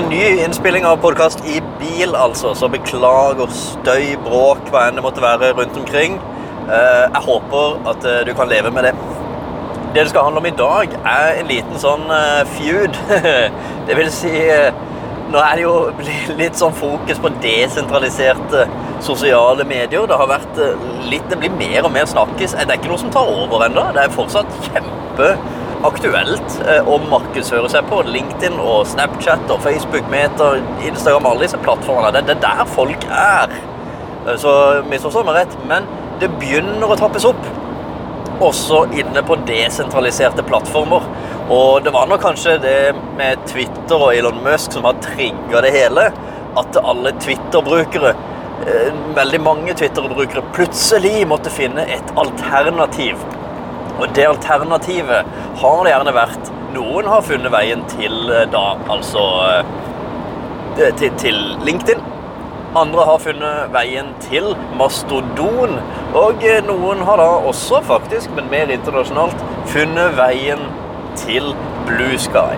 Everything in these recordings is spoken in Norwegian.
En ny innspilling av podkast i bil, altså. Så beklager støy, bråk, hva enn det måtte være rundt omkring. Eh, Jeg håper at eh, du kan leve med det. Det det skal handle om i dag, er en liten sånn eh, feud. Det vil si Nå er det jo litt sånn fokus på desentraliserte sosiale medier. Det har vært litt Det blir mer og mer snakkes. Det er ikke noe som tar over ennå. Det er fortsatt kjempeaktuelt eh, å markedsføre seg på LinkedIn og Snapchat og Facebook, Meta, Instagram, alle disse plattformene. Det det er der folk er. Eh, Så misforstå meg rett, men det begynner å trappes opp også inne på desentraliserte plattformer. Og det var nok kanskje det med Twitter og Elon Musk som har trigga det hele. At alle Twitter-brukere, eh, veldig mange Twitter-brukere, plutselig måtte finne et alternativ. Og det alternativet har det gjerne vært Noen har funnet veien til eh, da altså eh, til, til LinkedIn. Andre har funnet veien til Mastodon. Og eh, noen har da også, faktisk, men mer internasjonalt, funnet veien til Blue Sky.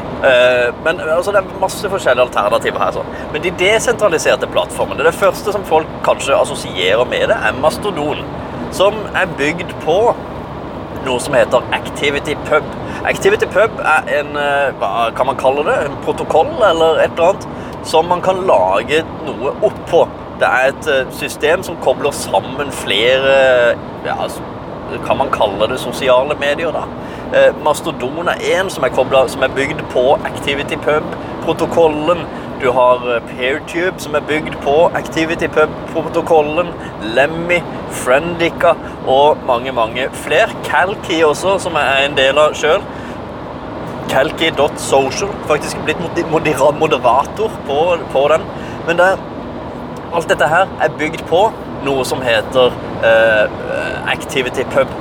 Men altså, det er masse forskjellige alternativer her. sånn. Men de desentraliserte plattformene, det første som folk kanskje assosierer med det, er Mastodon. Som er bygd på noe som heter Activity Pub. Activity Pub er en, eh, hva kan man kalle det, en protokoll eller et eller annet, som man kan lage noe oppå. Det er et eh, system som kobler sammen flere, ja, altså, kan man kalle det sosiale medier da. Eh, Mastodon er en som som er bygd på Activity Pub-protokollen. Du har PeerTube, som er bygd på Activity Pub-protokollen. Lemmy, Friendica og mange, mange flere. Calkey også, som jeg er en del av sjøl. Calkey.social. Faktisk blitt moderator på, på den. Men det, alt dette her er bygd på noe som heter eh, Activity Pub.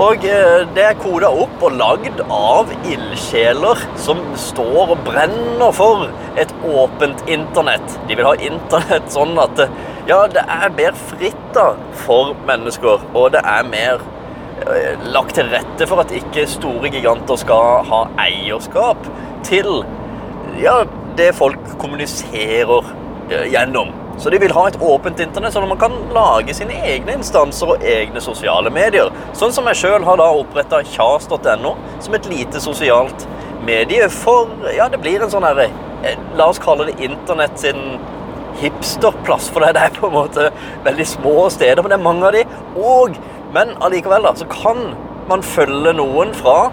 Og eh, det er koda opp og lagd av ildsjeler som står og brenner for et åpent internett. De vil ha internett sånn at det, ja, det er mer fritt da for mennesker, og det er mer eh, lagt til rette for at ikke store giganter skal ha eierskap til ja, det folk kommuniserer eh, gjennom. Så de vil ha et åpent internett, sånn at man kan lage sine egne instanser og egne sosiale medier. Sånn som jeg sjøl har da oppretta kjas.no som et lite sosialt medie for Ja, det blir en sånn herre eh, La oss kalle det internett sin hipsterplass, for det er på en måte veldig små steder, men det er mange av de. Og, men allikevel, da, så kan man følge noen fra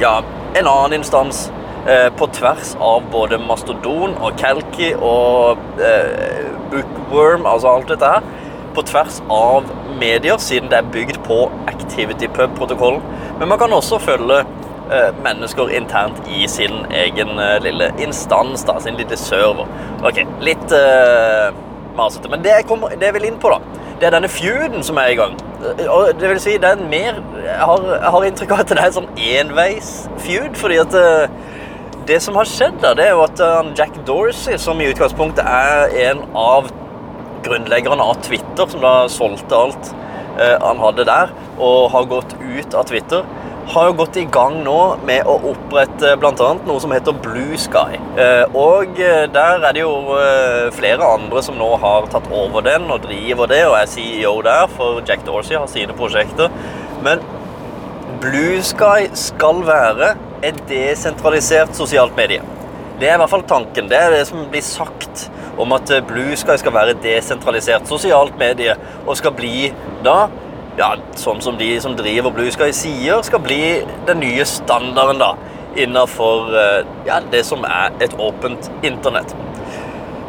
ja, en annen instans eh, på tvers av både Mastodon og Kalki og eh, Bookworm, altså alt dette her, på tvers av medier, siden det er bygd på Activity Pub-protokollen. Men man kan også følge mennesker internt i sin egen eh, lille instans, da, sin lille server. Ok, litt uh, masete, men det jeg, kommer, det jeg vil inn på, da, det er denne feuden som er i gang. Eh, Og det vil si, det er en mer Jeg har, har inntrykk av at det er en sånn enveis-feud, fordi at uh, det som har skjedd, da, det er jo at eh, Jack Dorsey, som i utgangspunktet er en av grunnleggerne av Twitter, som da solgte alt eh, han hadde der, og har gått ut av Twitter, har jo gått i gang nå med å opprette bl.a. noe som heter Blue Sky. Eh, og eh, der er det jo eh, flere andre som nå har tatt over den og driver det, og er CEO der, for Jack Dorsey har sine prosjekter. Men Blue Sky skal være et desentralisert sosialt medie. Det er i hvert fall tanken. Det er det som blir sagt om at Blue Sky skal være et desentralisert sosialt medie, og skal bli da ja, sånn som de som driver Blue Sky sier, skal bli den nye standarden da, innenfor eh, ja, det som er et åpent internett.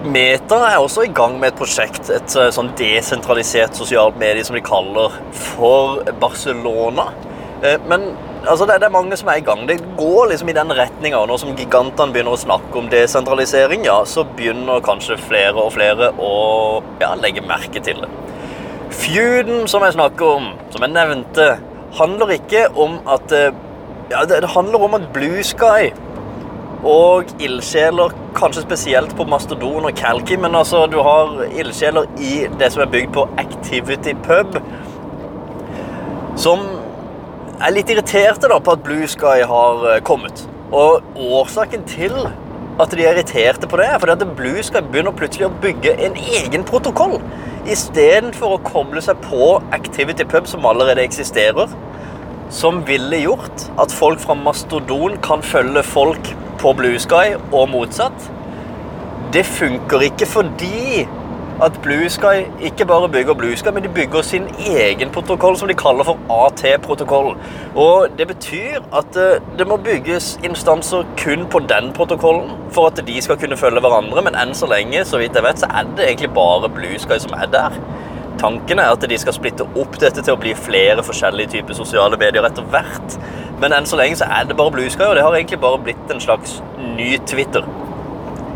Meta er også i gang med et prosjekt, et eh, sånn desentralisert sosialt medie som de kaller for Barcelona. Eh, Men altså, det er mange som er i gang. Det går liksom i den retninga. Nå som gigantene begynner å snakke om desentralisering, ja, så begynner kanskje flere og flere å ja, legge merke til det. Feuden som jeg snakker om, som jeg nevnte, handler ikke om at eh, ja, det, handler om at Blue Sky og ildsjeler, kanskje spesielt på Mastodon og Calky, men altså du har ildsjeler i det som er bygd på Activity Pub, som er litt irriterte da på at Blue Sky har eh, kommet. Og årsaken til at de er irriterte på det, er fordi at Blue Sky begynner plutselig å bygge en egen protokoll. Istedenfor å koble seg på Activity Pub, som allerede eksisterer. Som ville gjort at folk fra Mastodon kan følge folk på Blue Sky, og motsatt. Det funker ikke fordi at Blue Sky ikke bare bygger Blue Sky, men de bygger sin egen protokoll som de kaller for AT-protokoll. Og Det betyr at eh, det må bygges instanser kun på den protokollen for at de skal kunne følge hverandre, men enn så lenge så vidt jeg vet, så er det egentlig bare Blue Sky som er der. Tanken er at de skal splitte opp dette til å bli flere forskjellige typer sosiale medier etter hvert. Men enn så lenge så er det bare Blue Sky, og det har egentlig bare blitt en slags ny Twitter.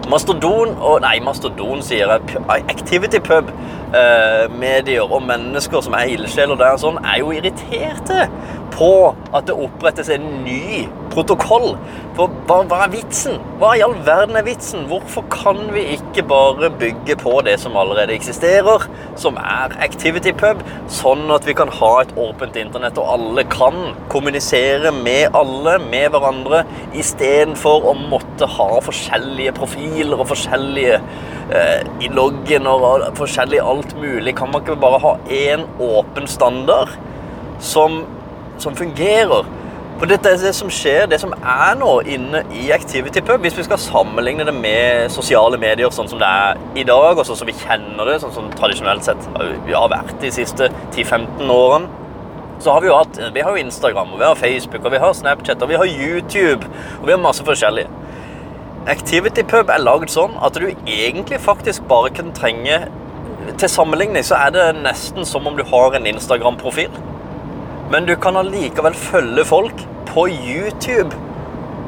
Mastodon og Nei, Mastodon, sier jeg. Activity Pub. Eh, medier og mennesker som er ildsjeler der, sånn, er jo irriterte på at det opprettes en ny protokoll. For hva, hva, er vitsen? Hva i all verden er vitsen? Hvorfor kan vi ikke bare bygge på det som allerede eksisterer, som er Activity Pub, sånn at vi kan ha et åpent internett, og alle kan kommunisere med alle, med hverandre, istedenfor å måtte ha forskjellige profiler og forskjellige eh, i loggen og forskjellig alt mulig. Kan man ikke bare ha én åpen standard som, som fungerer? For dette er det som skjer, det som er nå inne i Activity Pub, hvis vi skal sammenligne det med sosiale medier sånn som det er i dag, og sånn som vi kjenner det, sånn som tradisjonelt sett vi har vært de siste 10-15 årene, så har vi jo hatt Vi har jo Instagram, og vi har Facebook, og vi har Snapchat, og vi har YouTube, og vi har masse forskjellige. Activity Pub er lagd sånn at du egentlig faktisk bare kan trenge Til sammenligning så er det nesten som om du har en Instagram-profil. Men du kan allikevel følge folk på YouTube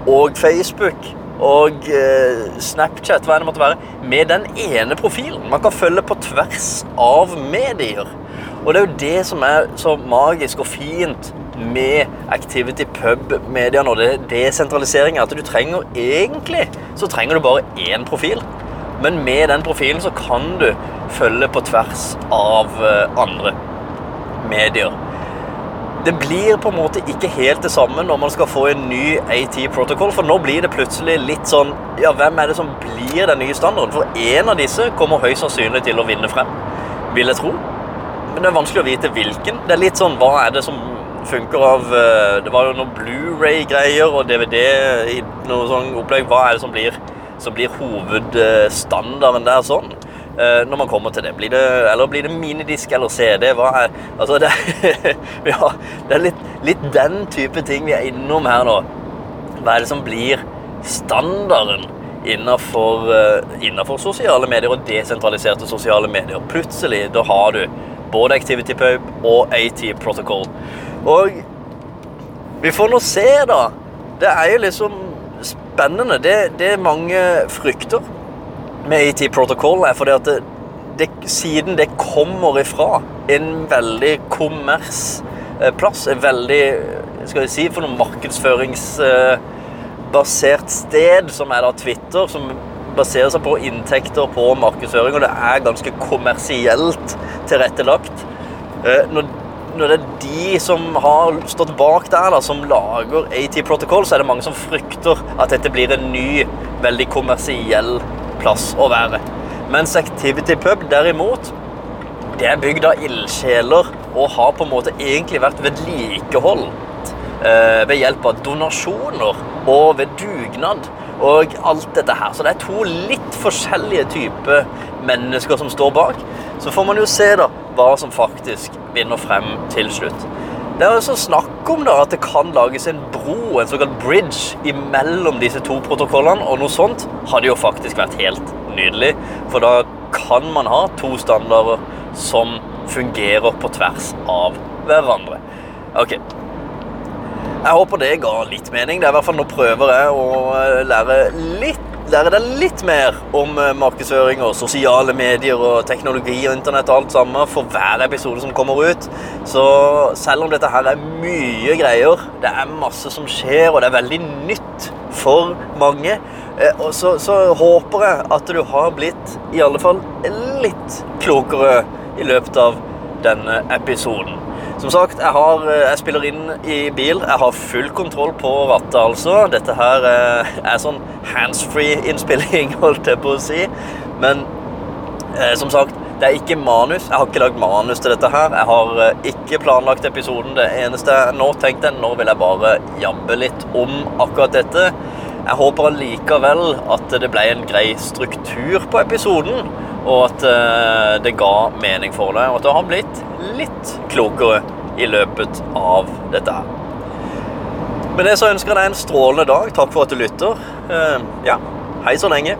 og Facebook og eh, Snapchat, hva det måtte være, med den ene profilen. Man kan følge på tvers av medier. Og det er jo det som er så magisk og fint med Activity Pub-mediene og det desentraliseringa. At du trenger egentlig så trenger du bare én profil. Men med den profilen så kan du følge på tvers av eh, andre medier det blir på en måte ikke helt det samme når man skal få en ny AT-protokoll, for nå blir det plutselig litt sånn Ja, hvem er det som blir den nye standarden? For én av disse kommer høyst sannsynlig til å vinne frem, vil jeg tro. Men det er vanskelig å vite hvilken. Det er litt sånn Hva er det som funker av eh, Det var jo noen Blu-ray-greier og DVD i noe sånn opplegg. Hva er det som blir, som blir hovedstandarden der sånn? Uh, når man kommer til det. Blir det eller blir det minidisk eller CD? Hva er Altså, det, ja, det er litt, litt, den type ting vi er innom her nå. Hva er det som blir standarden innenfor, uh, innenfor sosiale medier og desentraliserte sosiale medier? Plutselig, da har du både Activity og AT Protocol. Og vi får nå se, da. Det er jo liksom spennende. Det, det mange frykter med AT Protocol, er fordi at det, det, siden det kommer ifra en veldig kommersplass, en veldig skal vi si, for noen markedsføringsbasert sted, som er da Twitter, som baserer seg på inntekter på markedsføring, og det er ganske kommersielt tilrettelagt. Eh, når, når det er de som har stått bak der, da, som lager AT Protocol, så er det mange som frykter at dette blir en ny, veldig kommersiell plass å være. Mens Activity Pub derimot, det er bygd av ildsjeler og har på en måte egentlig vært vedlikeholdt eh, ved hjelp av donasjoner og ved dugnad og alt dette her. Så det er to litt forskjellige typer mennesker som står bak. Så får man jo se da hva som faktisk vinner frem til slutt. Det er altså snakk om da, at det kan lages en bro, en såkalt bridge, imellom disse to protokollene. Og noe sånt hadde jo faktisk vært helt nydelig. For da kan man ha to standarder som fungerer på tvers av hverandre. Ok. Jeg håper det ga litt mening. Det er i hvert fall Nå prøver jeg å lære litt lære deg litt mer om eh, markedsføring og sosiale medier og teknologi og internett og alt sammen for hver episode som kommer ut. Så selv om dette her er mye greier, det er masse som skjer, og det er veldig nytt for mange, eh, så, så håper jeg at du har blitt i alle fall litt klokere i løpet av denne episoden. Som sagt, jeg, har, eh, jeg spiller inn i bil. Jeg har full kontroll på rattet, altså. Dette her er, er sånn handsfree-innspilling, holdt jeg på å si. Men eh, som sagt, det er ikke manus. Jeg har ikke lagd manus til dette her. Jeg har eh, ikke planlagt episoden. Det eneste jeg nå tenkte jeg, nå vil jeg bare jabbe litt om akkurat dette. Jeg håper allikevel at det ble en grei struktur på episoden, og at eh, det ga mening for deg, og at du har blitt litt klokere i løpet av dette her. Med det så ønsker jeg deg en strålende dag. Takk for at du lytter. Eh, ja, hei så lenge.